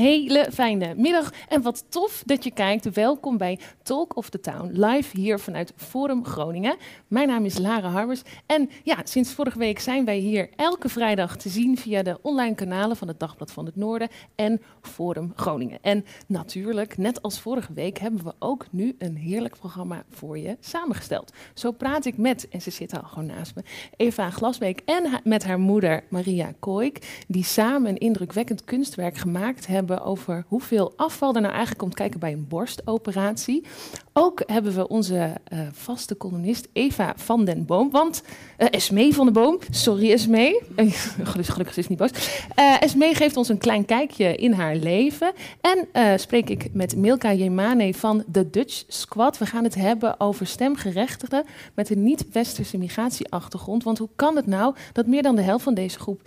hele fijne middag en wat tof dat je kijkt. Welkom bij Talk of the Town, live hier vanuit Forum Groningen. Mijn naam is Lara Harbers en ja, sinds vorige week zijn wij hier elke vrijdag te zien via de online kanalen van het Dagblad van het Noorden en Forum Groningen. En natuurlijk, net als vorige week, hebben we ook nu een heerlijk programma voor je samengesteld. Zo praat ik met, en ze zit al gewoon naast me, Eva Glasbeek en met haar moeder Maria Kooik, die samen een indrukwekkend kunstwerk gemaakt hebben over hoeveel afval er nou eigenlijk komt kijken bij een borstoperatie. Ook hebben we onze uh, vaste columnist Eva van den Boom. Want uh, Esmee van den Boom, sorry Esmee, uh, gelukkig, is het niet boos. Uh, Esmee geeft ons een klein kijkje in haar leven. En spreek ik met Milka Jemane van de Dutch Squad. We gaan het hebben over stemgerechtigden met een niet-westerse migratieachtergrond. Want hoe kan het nou dat meer dan de helft van deze groep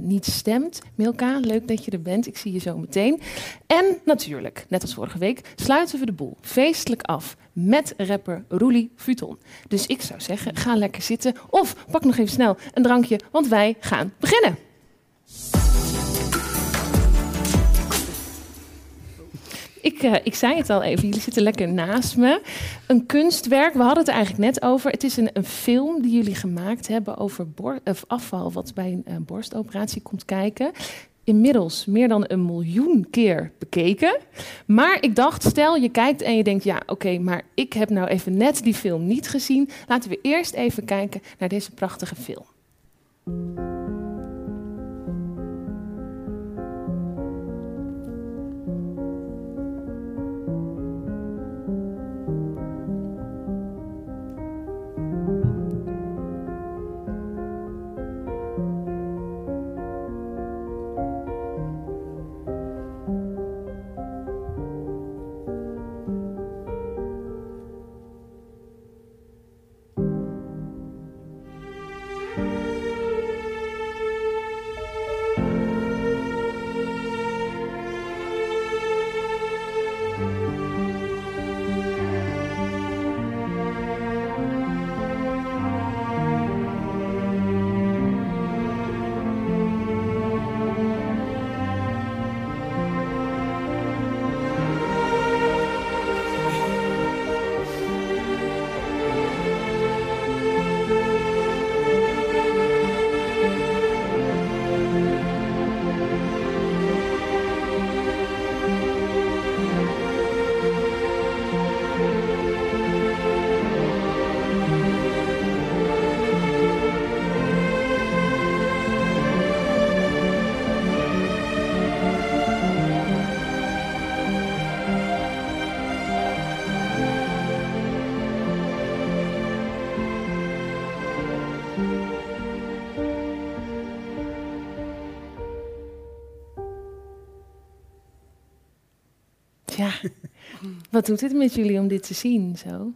niet stemt? Milka, leuk dat je er bent. Ik zie je zo meteen. En natuurlijk, net als vorige week, sluiten we de boel feestelijk af met rapper Roelie Futon. Dus ik zou zeggen, ga lekker zitten of pak nog even snel een drankje, want wij gaan beginnen. Ik, uh, ik zei het al even, jullie zitten lekker naast me. Een kunstwerk, we hadden het eigenlijk net over. Het is een, een film die jullie gemaakt hebben over afval wat bij een uh, borstoperatie komt kijken inmiddels meer dan een miljoen keer bekeken. Maar ik dacht, stel je kijkt en je denkt, ja oké, maar ik heb nou even net die film niet gezien. Laten we eerst even kijken naar deze prachtige film. Wat doet het met jullie om dit te zien zo?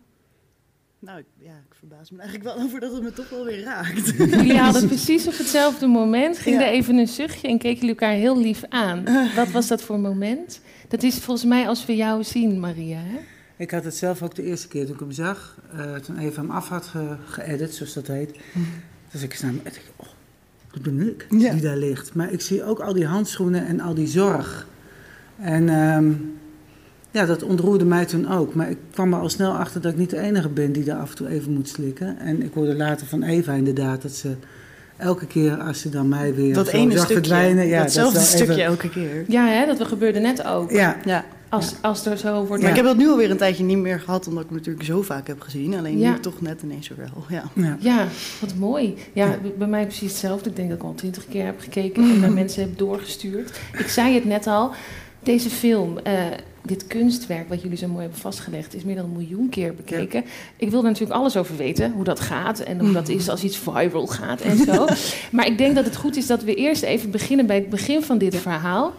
Nou, ja, ik verbaas me eigenlijk wel over dat het me toch wel weer raakt. Jullie hadden precies op hetzelfde moment, ging ja. er even een zuchtje en keken jullie elkaar heel lief aan. Wat was dat voor moment? Dat is volgens mij als we jou zien, Maria. Hè? Ik had het zelf ook de eerste keer toen ik hem zag, uh, toen Eva hem af had ge geëdit, zoals dat heet. Mm. Dus ik snap, ik, oh, dat ben ik ja. die daar ligt. Maar ik zie ook al die handschoenen en al die zorg. En um, ja, dat ontroerde mij toen ook. Maar ik kwam er al snel achter dat ik niet de enige ben die daar af en toe even moet slikken. En ik hoorde later van Eva inderdaad dat ze elke keer als ze dan mij weer dat ene zag stukje, verdwijnen. Ja, datzelfde dat stukje even, elke keer. Ja, hè, dat gebeurde net ook. Ja. ja. Als, als er zo wordt... Maar ik heb dat nu alweer een tijdje niet meer gehad, omdat ik hem natuurlijk zo vaak heb gezien. Alleen ja. nu toch net ineens weer wel. Ja. Ja. ja, wat mooi. Ja, bij mij precies hetzelfde. Ik denk dat ik al twintig keer heb gekeken en naar mensen heb doorgestuurd. Ik zei het net al, deze film... Uh, dit kunstwerk wat jullie zo mooi hebben vastgelegd is meer dan een miljoen keer bekeken. Ja. Ik wil er natuurlijk alles over weten, hoe dat gaat en hoe dat is als iets viral gaat en zo. maar ik denk dat het goed is dat we eerst even beginnen bij het begin van dit verhaal.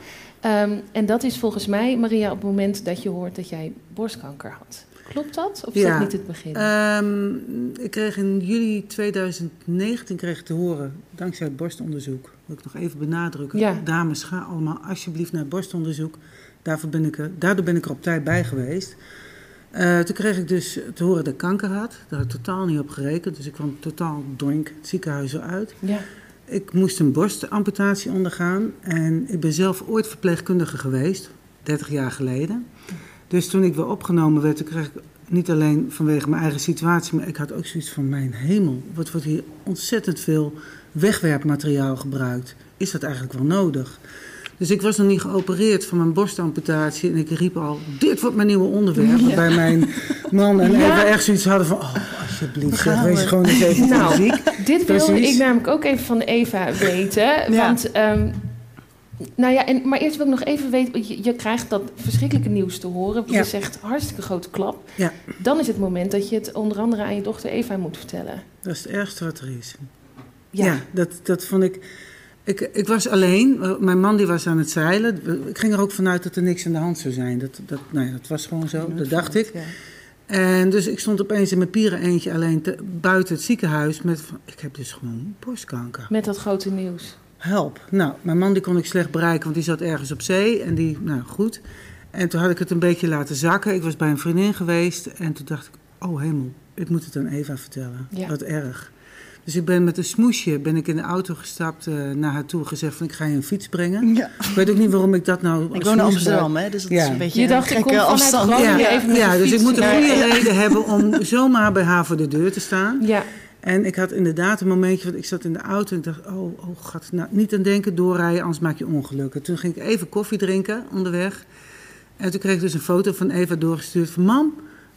Um, en dat is volgens mij, Maria, op het moment dat je hoort dat jij borstkanker had. Klopt dat? Of is ja. dat niet het begin? Um, ik kreeg in juli 2019 kreeg ik te horen, dankzij het borstonderzoek, wil ik nog even benadrukken. Ja. Dames, ga allemaal alsjeblieft naar het borstonderzoek. Daarvoor ben ik er, daardoor ben ik er op tijd bij geweest. Uh, toen kreeg ik dus te horen dat ik kanker had. Daar had ik totaal niet op gerekend. Dus ik kwam totaal doink het ziekenhuis uit. Ja. ik moest een borstamputatie ondergaan. En ik ben zelf ooit verpleegkundige geweest, 30 jaar geleden. Dus toen ik weer opgenomen werd, kreeg ik niet alleen vanwege mijn eigen situatie, maar ik had ook zoiets van: mijn hemel, wat wordt hier ontzettend veel wegwerpmateriaal gebruikt? Is dat eigenlijk wel nodig? Dus ik was nog niet geopereerd van mijn borstamputatie. En ik riep al, dit wordt mijn nieuwe onderwerp. Bij mijn man en ja. even echt zoiets hadden van... Oh, alsjeblieft, zeg, wees gewoon eens even nou. Dit wilde ik namelijk ook even van Eva weten. Want... Um, nou ja, en, maar eerst wil ik nog even weten, je, je krijgt dat verschrikkelijke nieuws te horen. Je zegt hartstikke grote klap. Ja. Dan is het moment dat je het onder andere aan je dochter Eva moet vertellen. Dat is het ergste wat er is. Ja, ja dat, dat vond ik. Ik, ik was alleen. Mijn man die was aan het zeilen. Ik ging er ook vanuit dat er niks aan de hand zou zijn. Dat, dat, nou ja, dat was gewoon zo, dat dacht ik. En dus ik stond opeens in mijn pieren eentje alleen buiten het ziekenhuis met... Ik heb dus gewoon borstkanker. Met dat grote nieuws. Help. Nou, mijn man die kon ik slecht bereiken, want die zat ergens op zee. En die, nou goed. En toen had ik het een beetje laten zakken. Ik was bij een vriendin geweest en toen dacht ik... Oh hemel, ik moet het aan Eva vertellen. Wat erg. Dus ik ben met een smoesje ben ik in de auto gestapt uh, naar haar toe. Gezegd van ik ga je een fiets brengen. Ja. Ik weet ook niet waarom ik dat nou... Ik woon in Amsterdam, hè? Dus dat is een beetje je dacht, ik kom afstand. Ja, ja, even ja dus ik moet een goede reden hebben om zomaar bij haar voor de deur te staan. Ja. En ik had inderdaad een momentje, want ik zat in de auto en ik dacht, oh, oh gaat nou, niet aan denken, doorrijden, anders maak je ongelukken. Toen ging ik even koffie drinken onderweg. En toen kreeg ik dus een foto van Eva doorgestuurd van, mam,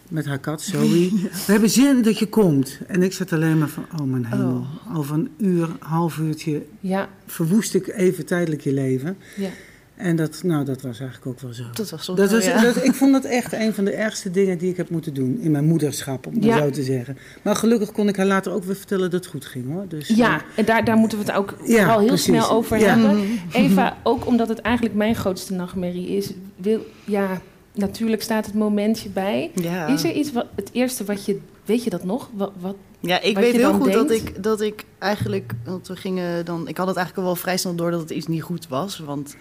met haar kat Zoe. We hebben zin dat je komt. En ik zat alleen maar van, oh mijn hemel. Oh. Over een uur, half uurtje ja. verwoest ik even tijdelijk je leven. Ja. En dat, nou, dat was eigenlijk ook wel zo. Dat was. Dat was, dat, ik vond dat echt een van de ergste dingen die ik heb moeten doen in mijn moederschap, om ja. zo te zeggen. Maar gelukkig kon ik haar later ook weer vertellen dat het goed ging hoor. Dus, ja, uh, en daar, daar moeten we het ook ja, vooral heel precies. snel over hebben. Eva, ook omdat het eigenlijk mijn grootste nachtmerrie is, wil, ja, natuurlijk staat het momentje bij. Ja. Is er iets, wat, het eerste wat je, weet je dat nog? Wat, wat ja, ik weet heel goed dat ik, dat ik eigenlijk, want we gingen dan, ik had het eigenlijk wel vrij snel door dat het iets niet goed was, want...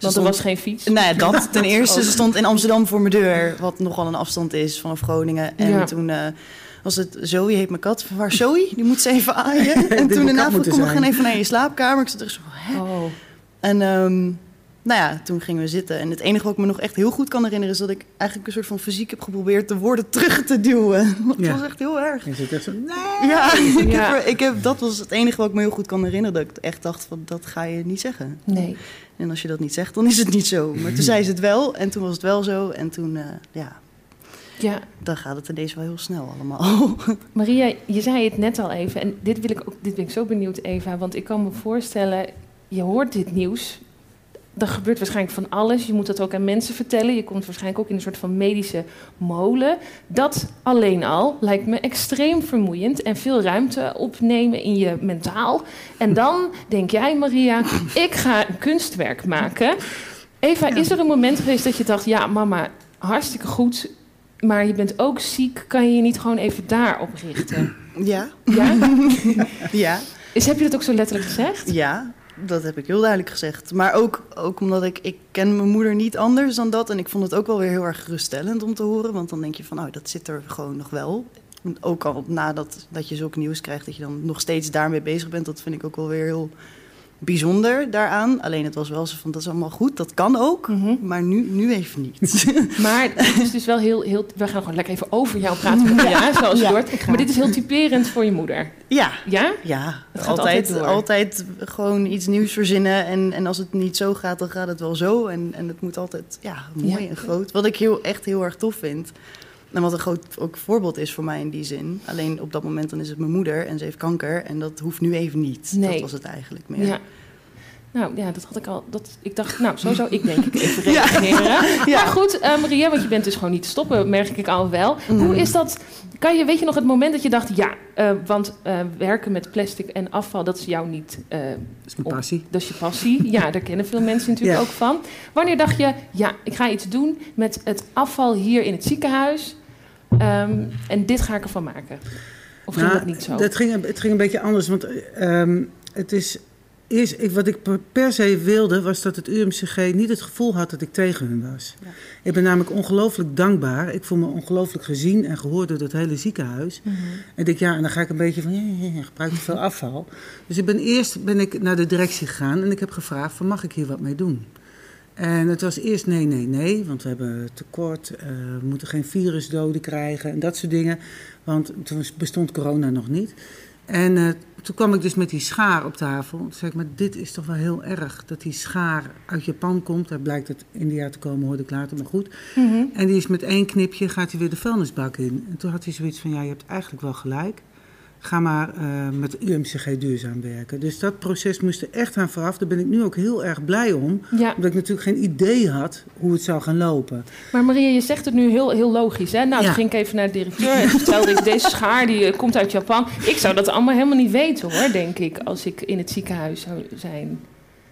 Want er was geen fiets? Nee, dat ten eerste. Ze stond in Amsterdam voor mijn deur, wat nogal een afstand is vanaf Groningen. En ja. toen uh, was het Zoe heet mijn kat. Waar Zoe? Die moet ze even aaien. en toen daarna vroeg kom, we gaan even naar je slaapkamer. Ik zat er zo, hè? Oh. En um, nou ja, toen gingen we zitten. En het enige wat ik me nog echt heel goed kan herinneren... is dat ik eigenlijk een soort van fysiek heb geprobeerd... de woorden terug te duwen. Dat ja. was echt heel erg. Je zit echt zo... Nee! Ja, ik ja. Heb, ik heb, dat was het enige wat ik me heel goed kan herinneren. Dat ik echt dacht van, dat ga je niet zeggen. Nee. En als je dat niet zegt, dan is het niet zo. Maar toen zei ze het wel. En toen was het wel zo. En toen, uh, ja... Ja. Dan gaat het ineens wel heel snel allemaal. Maria, je zei het net al even. En dit, wil ik ook, dit ben ik zo benieuwd, Eva. Want ik kan me voorstellen... Je hoort dit nieuws er gebeurt waarschijnlijk van alles. Je moet dat ook aan mensen vertellen. Je komt waarschijnlijk ook in een soort van medische molen. Dat alleen al lijkt me extreem vermoeiend en veel ruimte opnemen in je mentaal. En dan denk jij, Maria, ik ga een kunstwerk maken. Eva, is er een moment geweest dat je dacht: ja, mama, hartstikke goed, maar je bent ook ziek. Kan je je niet gewoon even daarop richten? Ja. Ja? ja. Is, heb je dat ook zo letterlijk gezegd? Ja, dat heb ik heel duidelijk gezegd. Maar ook, ook omdat ik, ik ken mijn moeder niet anders dan dat. En ik vond het ook wel weer heel erg geruststellend om te horen. Want dan denk je van, oh, dat zit er gewoon nog wel. Ook al nadat dat je zulke nieuws krijgt, dat je dan nog steeds daarmee bezig bent. Dat vind ik ook wel weer heel bijzonder daaraan. Alleen het was wel zo van, dat is allemaal goed, dat kan ook, Mhm. maar nu, nu even niet. Maar het is dus wel heel, heel... We gaan gewoon lekker even over jou praten, Maria, zoals je Ja, hoort. Maar dit is heel typerend voor je moeder. Ja, Ja? ja. Het gaat altijd, altijd gewoon iets nieuws verzinnen. En, en als het niet zo gaat, dan gaat het wel zo. En, en het moet altijd ja, mooi Ja. en groot. Wat ik heel, echt heel erg tof vind. En wat een groot ook voorbeeld is voor mij in die zin. Alleen op dat moment dan is het mijn moeder en ze heeft kanker. En dat hoeft nu even niet. Nee. Dat was het eigenlijk meer. Ja. Nou ja, dat had ik al. Dat, ik dacht, nou, zo zou ik denk ik even reageren. Ja. Maar goed, eh, Maria, want je bent dus gewoon niet te stoppen, merk ik al wel. Hoe is dat? Kan je, weet je nog het moment dat je dacht, ja, eh, want eh, werken met plastic en afval, dat is jou niet. eh, Dat is mijn op- passie. dat is je passie. Ja, daar kennen veel mensen natuurlijk Ja. ook van. Wanneer dacht je, ja, ik ga iets doen met het afval hier in het ziekenhuis ehm, en dit ga ik ervan maken? Of ging Nou, dat niet zo? Dat ging, het ging een beetje anders, want ehm, het is Eerst, ik, wat ik per se wilde, was dat het UMCG niet het gevoel had dat ik tegen hun was. Ja. Ik ben namelijk ongelooflijk dankbaar. Ik voel me ongelooflijk gezien en gehoord door het hele ziekenhuis. Mm En ik ja, en dan ga ik een beetje van, ja, ja, ja gebruik veel afval. Dus ik ben eerst ben ik naar de directie gegaan en ik heb gevraagd van, mag ik hier wat mee doen? En het was eerst nee, nee, nee, want we hebben tekort, uh, we moeten geen virusdoden krijgen en dat soort dingen. Want toen bestond corona nog niet. En uh, toen kwam ik dus met die schaar op tafel. Toen zei ik, maar dit is toch wel heel erg dat die schaar uit Japan komt. Daar blijkt het India te komen, hoorde ik later, maar goed. Mm -hmm. En die is met één knipje, gaat hij weer de vuilnisbak in. En toen had hij zoiets van, ja, je hebt eigenlijk wel gelijk ga maar uh, met UMCG duurzaam werken. Dus dat proces moest er echt aan vooraf. Daar ben ik nu ook heel erg blij om. Ja. Omdat ik natuurlijk geen idee had hoe het zou gaan lopen. Maar Maria, je zegt het nu heel, heel logisch. Hè? Nou, ja. toen ging ik even naar de directeur en vertelde ik... deze schaar die uh, komt uit Japan. Ik zou dat allemaal helemaal niet weten hoor, denk ik... als ik in het ziekenhuis zou zijn.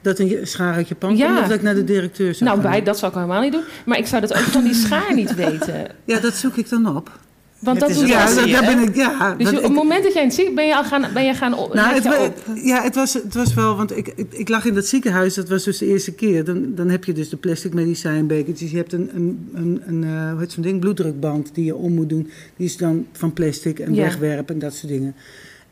Dat een schaar uit Japan ja. komt of dat ik naar de directeur zou Nou, gaan? bij, dat zou ik helemaal niet doen. Maar ik zou dat ook van die schaar niet weten. Ja, dat zoek ik dan op. Want dat is ja, dat, daar ben ik. Ja, dus op het moment dat jij in het ziekenhuis ben je al gaan, ben je gaan op. Nou, het, op. Ja, het was, het was wel, want ik, ik, ik, lag in dat ziekenhuis, dat was dus de eerste keer. Dan, dan heb je dus de plastic medicijnbekertjes. Je hebt een, een, een, een uh, hoe heet zo'n ding, bloeddrukband die je om moet doen. Die is dan van plastic en ja. wegwerpen en dat soort dingen.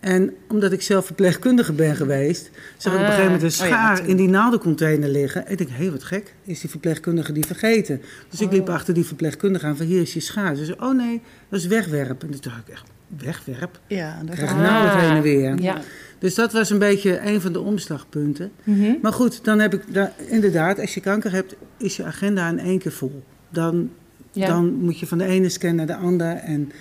En omdat ik zelf verpleegkundige ben geweest, zag ik op een gegeven moment een schaar oh ja, in die naaldencontainer liggen. En ik denk, hé, hey, wat gek, is die verpleegkundige die vergeten? Dus ik liep achter die verpleegkundige aan van, hier is je schaar. Ze zei, oh nee, dat is wegwerp. En toen dacht ik echt, wegwerp? Ja. Dat krijg je nou heen en weer. Ja. Dus dat was een beetje een van de omslagpunten. Mm -hmm. Maar goed, dan heb ik, inderdaad, als je kanker hebt, is je agenda in één keer vol. Dan, ja. dan moet je van de ene scan naar de andere en...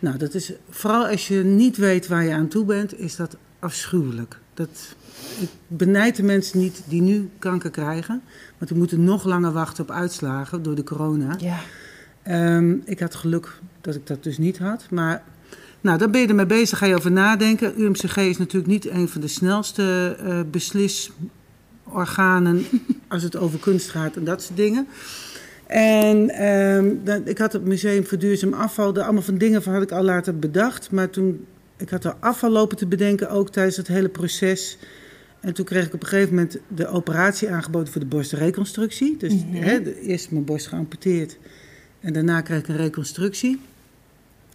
Nou, dat is vooral als je niet weet waar je aan toe bent, is dat afschuwelijk. Dat, ik benijd de mensen niet die nu kanker krijgen, want die moeten nog langer wachten op uitslagen door de corona. Ja. Um, ik had geluk dat ik dat dus niet had, maar nou, daar ben je ermee bezig, ga je over nadenken. UMCG is natuurlijk niet een van de snelste uh, beslisorganen als het over kunst gaat en dat soort dingen. En um, dat, ik had het Museum voor Duurzaam Afval, de, allemaal van dingen van had ik al later bedacht. Maar toen, ik had er afval lopen te bedenken, ook tijdens het hele proces. En toen kreeg ik op een gegeven moment de operatie aangeboden voor de borstreconstructie. Dus mm -hmm. hè, eerst mijn borst geamputeerd en daarna kreeg ik een reconstructie.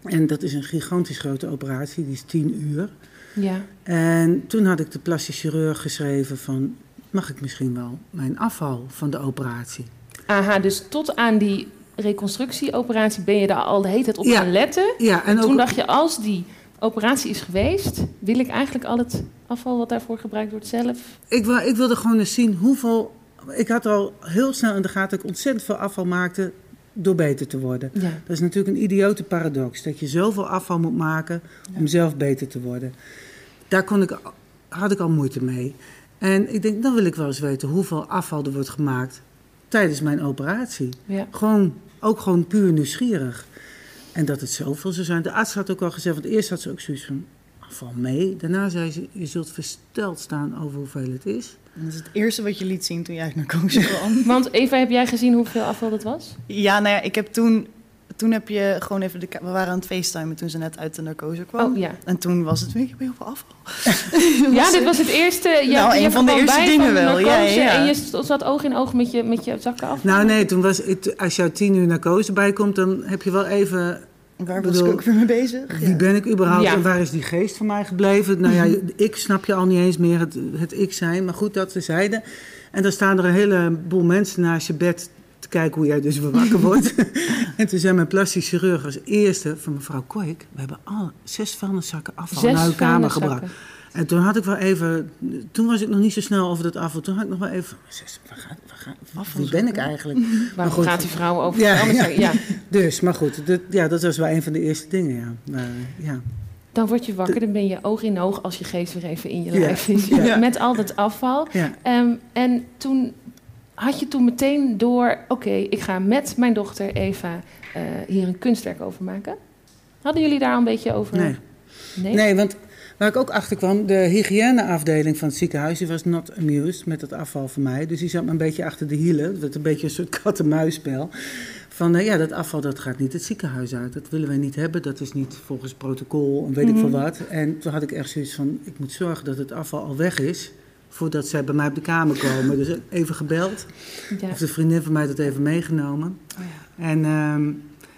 En dat is een gigantisch grote operatie, die is tien uur. Ja. En toen had ik de plastisch chirurg geschreven van... mag ik misschien wel mijn afval van de operatie? Aha, dus tot aan die reconstructieoperatie ben je daar al de hele tijd op ja. gaan letten. Ja, en, en toen ook... dacht je, als die operatie is geweest, wil ik eigenlijk al het afval wat daarvoor gebruikt wordt zelf? Ik, wil, ik wilde gewoon eens zien hoeveel... Ik had al heel snel in de gaten dat ik ontzettend veel afval maakte door beter te worden. Ja. Dat is natuurlijk een idiote paradox. Dat je zoveel afval moet maken om ja. zelf beter te worden. Daar kon ik, had ik al moeite mee. En ik denk, dan wil ik wel eens weten hoeveel afval er wordt gemaakt tijdens mijn operatie. Ja. Gewoon, ook gewoon puur nieuwsgierig. En dat het zoveel zou zijn. De arts had ook al gezegd, want eerst had ze ook zoiets van, val mee. Daarna zei ze, je zult versteld staan over hoeveel het is. Dat is het eerste wat je liet zien toen jij uit narcose kwam. Want Eva, heb jij gezien hoeveel afval dat was? Ja, nou ja, ik heb toen toen heb je gewoon even de. We waren aan het facetimen toen ze net uit de narcose kwam. Oh, ja. En toen was het weer heel veel afval. ja, dit was het eerste. Je, nou, een van de eerste dingen wel. Ja, ja, En je zat oog in oog met je, met je zakken af. Nou, nee, toen was het, als je tien uur narcose bijkomt, dan heb je wel even. Waar was bedoel, ik ook weer mee bezig? Wie ben ik überhaupt ja. en waar is die geest van mij gebleven? Nou ja, ik snap je al niet eens meer, het, het ik zijn. Maar goed, dat we zeiden. En dan staan er een heleboel mensen naast je bed te kijken hoe jij dus weer wakker wordt. en toen zei mijn plastisch chirurg als eerste van mevrouw Koik... we hebben al zes vuilniszakken afval zes naar uw kamer gebracht. En toen had ik wel even... Toen was ik nog niet zo snel over dat afval. Toen had ik nog wel even... Zes, waar gaat, waar gaat, wie ben ik eigenlijk? Goed, gaat die vrouw over ja, ja. ja. Dus, maar goed. Dat, ja, dat was wel een van de eerste dingen, ja. Maar, ja. Dan word je wakker, dan ben je oog in oog als je geest weer even in je lijf is. Ja. Met al dat afval. Um, en toen had je toen meteen door, oké, okay, ik ga met mijn dochter Eva uh, hier een kunstwerk over maken? Hadden jullie daar al een beetje over? Nee. Nee, nee want waar ik ook achter kwam, de hygiëneafdeling van het ziekenhuis, die was not amused met het afval van mij. Dus die zat me een beetje achter de hielen. Dat was een beetje een soort kat-en-muisspel. Van uh, ja, dat afval dat gaat niet het ziekenhuis uit. Dat willen wij niet hebben. Dat is niet volgens protocol en weet mm -hmm. ik veel wat. En toen had ik echt zoiets van: ik moet zorgen dat het afval al weg is voordat zij bij mij op de kamer komen. Dus even gebeld. Ja. Heeft een vriendin van mij dat even meegenomen. Oh ja. En ehm,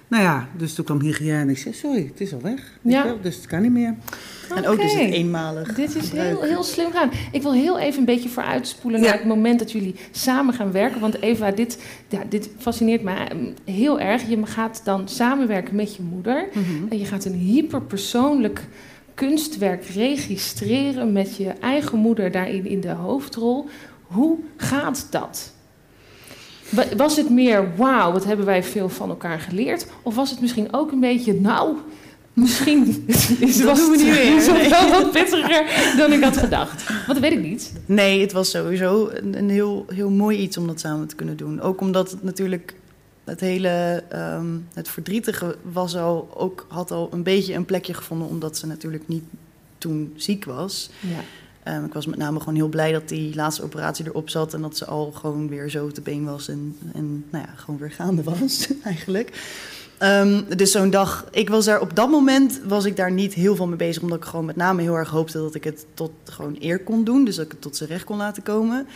nou ja, dus toen kwam hygiëne en ik zei, sorry, het is al weg. Ja. wel, Dus het kan niet meer. En ook is het eenmalig. Dit is gebruik. heel, heel slim gedaan. Ik wil heel even een beetje vooruitspoelen naar het moment dat jullie samen gaan werken. Want Eva, dit, ja, dit fascineert mij mm, heel erg. Je gaat dan samenwerken met je moeder. Mhm. En je gaat een hyperpersoonlijk kunstwerk registreren met je eigen moeder daarin in de hoofdrol. Hoe gaat dat? Wa- Was het meer, wauw, wat hebben wij veel van elkaar geleerd? Of was het misschien ook een beetje, nou, misschien is, Dat doen we het, niet meer, is het wel wat pittiger dan ik had gedacht. Want dat weet ik niet. Nee, het was sowieso een, een heel, heel mooi iets om dat samen te kunnen doen. Ook omdat het natuurlijk het hele ehm, het verdrietige was al, ook, had al een beetje een plekje gevonden, omdat ze natuurlijk niet toen ziek was. Ja. Ehm, ik was met name gewoon heel blij dat die laatste operatie erop zat en dat ze al gewoon weer zo te been was en, en nou ja, gewoon weer gaande was eigenlijk. Ehm, dus zo'n dag, ik was daar op dat moment was ik daar niet heel veel mee bezig, omdat ik gewoon met name heel erg hoopte dat ik het tot gewoon eer kon doen, dus dat ik het tot zijn recht kon laten komen.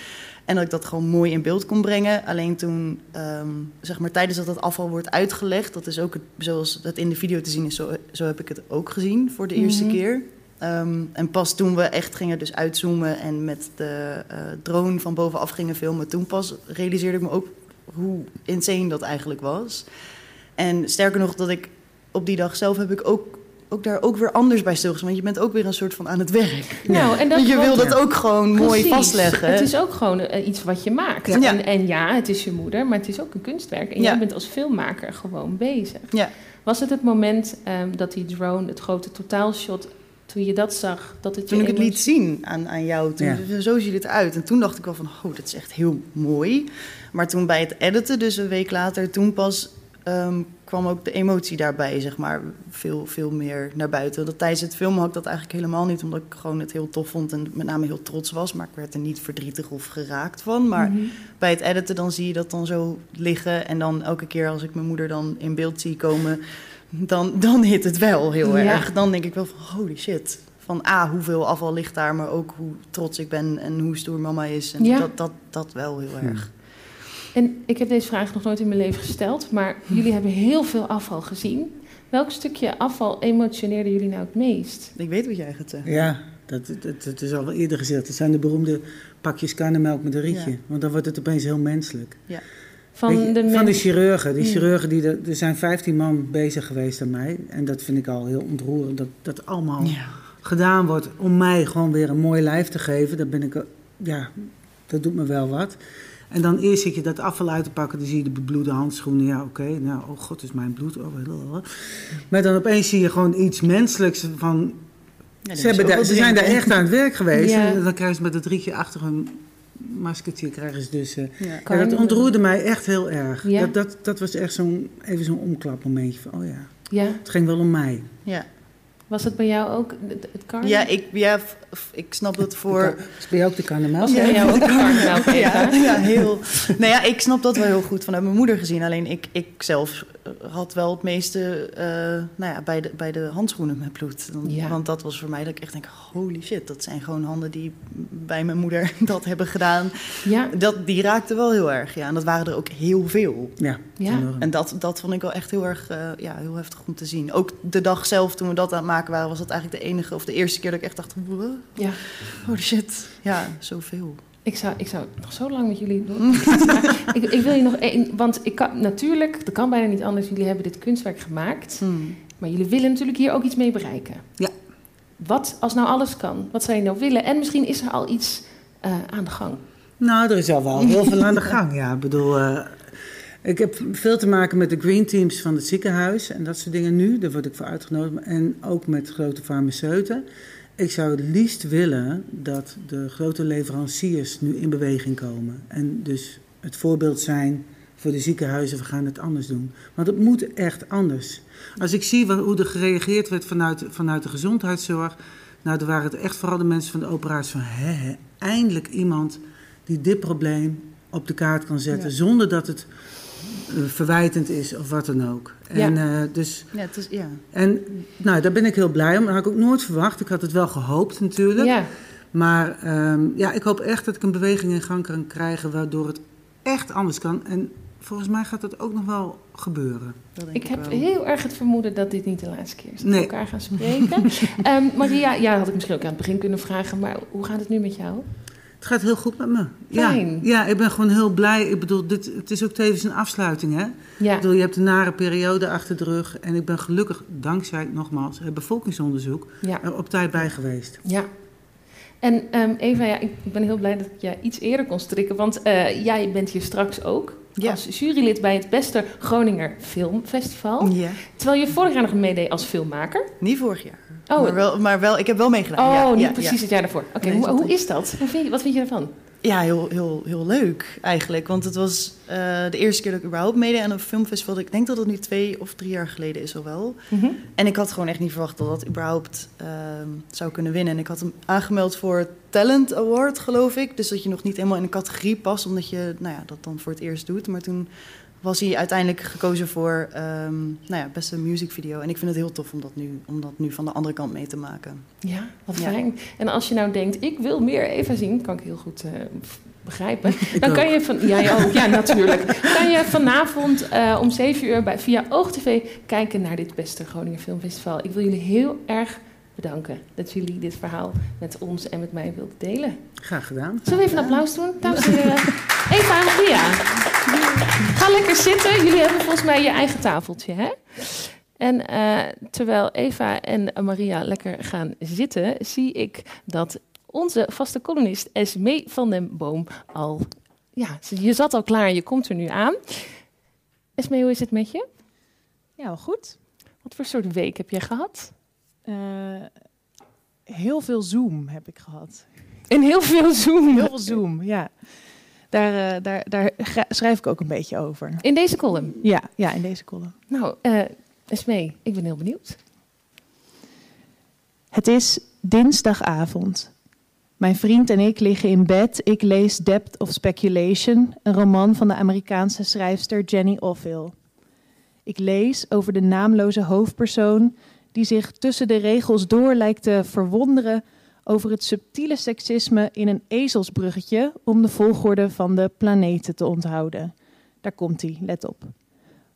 En dat ik dat gewoon mooi in beeld kon brengen. Alleen toen, ehm, zeg maar, tijdens dat het afval wordt uitgelegd, dat is ook het, zoals het in de video te zien is, zo, zo heb ik het ook gezien voor de eerste Mhm. keer. Ehm, en pas toen we echt gingen dus uitzoomen en met de eh, drone van bovenaf gingen filmen, toen pas realiseerde ik me ook hoe insane dat eigenlijk was. En sterker nog, dat ik op die dag zelf heb ik ook, ook daar ook weer anders bij stilgestaan. Want je bent ook weer een soort van aan het werk. Nou, en dat, Want je wil dat ook gewoon mooi vastleggen. Het is ook gewoon eh, iets wat je maakt. Ja. En, en ja, het is je moeder, maar het is ook een kunstwerk. En Ja. jij bent als filmmaker gewoon bezig. Ja. Was het het moment ehm, dat die drone, het grote totaalshot, toen je dat zag, dat het je Toen ik het liet zien aan, aan jou, toen, Ja. zo ziet het eruit. En toen dacht ik wel van, oh, dat is echt heel mooi. Maar toen bij het editen, dus een week later, toen pas ehm, kwam ook de emotie daarbij, zeg maar, veel, veel meer naar buiten. Dat tijdens het filmen had ik dat eigenlijk helemaal niet, omdat ik gewoon het heel tof vond en met name heel trots was. Maar ik werd er niet verdrietig of geraakt van. Maar Mhm. bij het editen dan zie je dat dan zo liggen. En dan elke keer als ik mijn moeder dan in beeld zie komen, dan, dan hit het wel heel Ja. erg. Dan denk ik wel van holy shit. Van A, hoeveel afval ligt daar, maar ook hoe trots ik ben en hoe stoer mama is. En Ja. dat, dat, dat wel heel Ja. erg. En ik heb deze vraag nog nooit in mijn leven gesteld, maar jullie hebben heel veel afval gezien. Welk stukje afval emotioneerde jullie nou het meest? Ik weet wat jij gaat zeggen. Ja, dat, dat, dat is al wel eerder gezegd. Het zijn de beroemde pakjes karnemelk met een rietje. Ja. Want dan wordt het opeens heel menselijk. Van Weet je, de van mensen. chirurgen. Die chirurgen die er, er zijn 15 man bezig geweest aan mij. En dat vind ik al heel ontroerend. Dat dat allemaal Ja. gedaan wordt om mij gewoon weer een mooi lijf te geven. Dat ben ik, eh, ja, dat doet me wel wat. En dan eerst zit je dat afval uit te pakken, dan zie je de bebloede handschoenen. Ja, oké, nou, oh god, is mijn bloed. Oh, maar dan opeens zie je gewoon iets menselijks van... Ja, ze hebben daar, ze zijn daar echt aan het werk geweest. Ja. En dan krijgen ze met het rietje achter hun maskertje, krijgen ze dus... Ja. ja, dat ontroerde mij echt heel erg. Ja. Dat, dat, dat was echt zo'n, even zo'n omklapmomentje van, oh ja, Ja, het ging wel om mij. Ja. Was het bij jou ook het, het karma? Ja, ik, ja, f- f- ik snap dat voor... Dus ben je ook de bij jou ook? Ja, ja, heel. Nou ja, ik snap dat wel heel goed vanuit mijn moeder gezien. Alleen ik, ik zelf eh, had wel het meeste eh, nou ja, bij, de, bij de handschoenen met bloed. Dan- Ja. Want dat was voor mij dat ik echt denk, holy shit, dat zijn gewoon handen die bij mijn moeder dat hebben gedaan. Ja, Dat, die raakten wel heel erg, ja. En dat waren er ook heel veel. Ja, Ja. En dat, dat vond ik wel echt heel erg eh, ja, heel heftig om te zien. Ook de dag zelf, toen we dat aan het maken waren, was dat eigenlijk de enige of de eerste keer dat ik echt dacht, "Wow, ja. holy shit. Ja, zoveel. Ik zou, ik zou nog zo lang met jullie doen. ik, ik wil je nog één, want ik kan natuurlijk, dat kan bijna niet anders. Jullie hebben dit kunstwerk gemaakt, Hmm. maar jullie willen natuurlijk hier ook iets mee bereiken. Ja. Wat als nou alles kan? Wat zou je nou willen? En misschien is er al iets eh, aan de gang. Nou, er is al wel heel veel aan de gang, ja. Ik bedoel, eh, ik heb veel te maken met de green teams van het ziekenhuis en dat soort dingen nu. Daar word ik voor uitgenodigd. En ook met grote farmaceuten. Ik zou het liefst willen dat de grote leveranciers nu in beweging komen. En dus het voorbeeld zijn voor de ziekenhuizen, we gaan het anders doen. Want het moet echt anders. Als ik zie hoe er gereageerd werd vanuit, vanuit de gezondheidszorg... Nou, dan waren het echt vooral de mensen van de operatie van... Hè, hè, eindelijk iemand die dit probleem op de kaart kan zetten... Ja. zonder dat het verwijtend is of wat dan ook. En, eh, dus, Ja, het is, ja. en nou, daar ben ik heel blij om. Dat had ik ook nooit verwacht. Ik had het wel gehoopt natuurlijk. Ja, Maar ehm, ja, ik hoop echt dat ik een beweging in gang kan krijgen waardoor het echt anders kan. En volgens mij gaat dat ook nog wel gebeuren. Ik heb heel erg het vermoeden dat dit niet de laatste keer is dat we elkaar gaan spreken. um, Maria, ja, had ik misschien ook aan het begin kunnen vragen, maar hoe gaat het nu met jou? Het gaat heel goed met me. Fijn. Ja, ja, ik ben gewoon heel blij. Ik bedoel, dit, het is ook tevens een afsluiting, hè? Ja. Ik bedoel, je hebt een nare periode achter de rug. En ik ben gelukkig, dankzij, nogmaals, het bevolkingsonderzoek... er op tijd bij geweest. Ja, en um, Eva, ja, ik ben heel blij dat ik je iets eerder kon strikken. Want uh, jij bent hier straks ook als jurylid bij het beste Groninger Filmfestival. Ja. Terwijl je vorig jaar nog meedeed als filmmaker. Niet vorig jaar. Oh. Maar, wel, maar wel, ik heb wel meegedaan. Oh, niet precies het jaar daarvoor. Oké, hoe, hoe, is dat? Hoe vind je, wat vind je ervan? Ja, heel, heel, heel leuk eigenlijk. Want het was uh, de eerste keer dat ik überhaupt meedeed aan een filmfestival. Ik denk dat het nu twee of drie jaar geleden is al wel. Mm -hmm. En ik had gewoon echt niet verwacht dat dat überhaupt uh, zou kunnen winnen. En ik had hem aangemeld voor Talent Award, geloof ik. Dus dat je nog niet helemaal in een categorie past, omdat je nou ja, dat dan voor het eerst doet. Maar toen was hij uiteindelijk gekozen voor um, nou ja, beste musicvideo. En ik vind het heel tof om dat, nu, om dat nu van de andere kant mee te maken. Ja, wat fijn. En als je nou denkt, ik wil meer Eva zien, kan ik heel goed uh, begrijpen. Dan kan je van, ja, ook, ja, natuurlijk. Kan je vanavond uh, om 7 uur bij, via OogTV kijken naar dit beste Groninger Filmfestival. Ik wil jullie heel erg bedanken dat jullie dit verhaal met ons en met mij wilden delen. Graag gedaan. Zullen we even een applaus doen? Dames en heren. Eva en Maria. Ga lekker zitten. Jullie hebben volgens mij je eigen tafeltje, hè? En uh, terwijl Eva en Maria lekker gaan zitten, zie ik dat onze vaste columnist Esme van den Boom al... Ja, je zat al klaar, je komt er nu aan. Esme, hoe is het met je? Ja, wel goed. Wat voor soort week heb je gehad? Uh, heel veel Zoom heb ik gehad. En heel veel Zoom? Heel veel Zoom, ja. Daar, uh, daar, daar schrijf ik ook een beetje over. In deze column? Ja, ja in deze column. Nou, uh, Esmee, ik ben heel benieuwd. Het is dinsdagavond. Mijn vriend en ik liggen in bed. Ik lees Depth of Speculation, een roman van de Amerikaanse schrijfster Jenny Offill. Ik lees over de naamloze hoofdpersoon die zich tussen de regels door lijkt te verwonderen over het subtiele seksisme in een ezelsbruggetje om de volgorde van de planeten te onthouden. Daar komt hij, let op.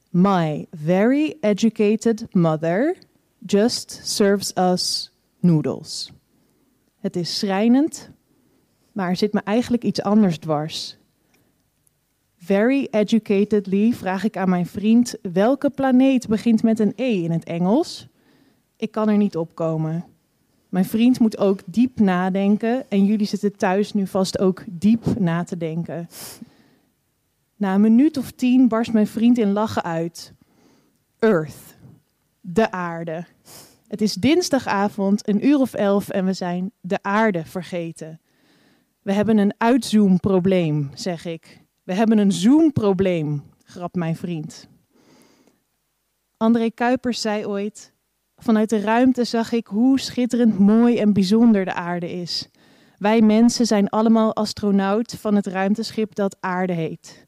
My very educated mother just serves us noodles. Het is schrijnend, maar er zit me eigenlijk iets anders dwars. Very educatedly vraag ik aan mijn vriend welke planeet begint met een E in het Engels. Ik kan er niet opkomen. Mijn vriend moet ook diep nadenken en jullie zitten thuis nu vast ook diep na te denken. Na een minuut of tien barst mijn vriend in lachen uit. Earth, de aarde. Het is dinsdagavond, een uur of elf en we zijn de aarde vergeten. We hebben een uitzoomprobleem, zeg ik. We hebben een zoomprobleem, grapt mijn vriend. André Kuipers zei ooit: Vanuit de ruimte zag ik hoe schitterend mooi en bijzonder de aarde is. Wij mensen zijn allemaal astronaut van het ruimteschip dat aarde heet.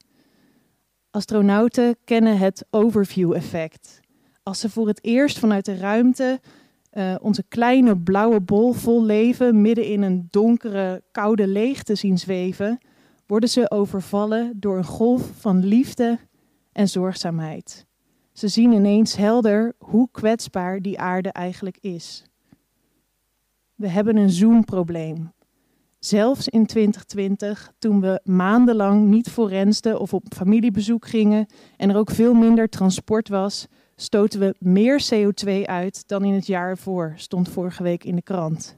Astronauten kennen het overview-effect. Als ze voor het eerst vanuit de ruimte uh, onze kleine blauwe bol vol leven midden in een donkere, koude leegte zien zweven, worden ze overvallen door een golf van liefde en zorgzaamheid. Ze zien ineens helder hoe kwetsbaar die aarde eigenlijk is. We hebben een zoomprobleem. Zelfs in 2020, toen we maandenlang niet forensten of op familiebezoek gingen en er ook veel minder transport was, stoten we meer CO2 uit dan in het jaar ervoor, stond vorige week in de krant.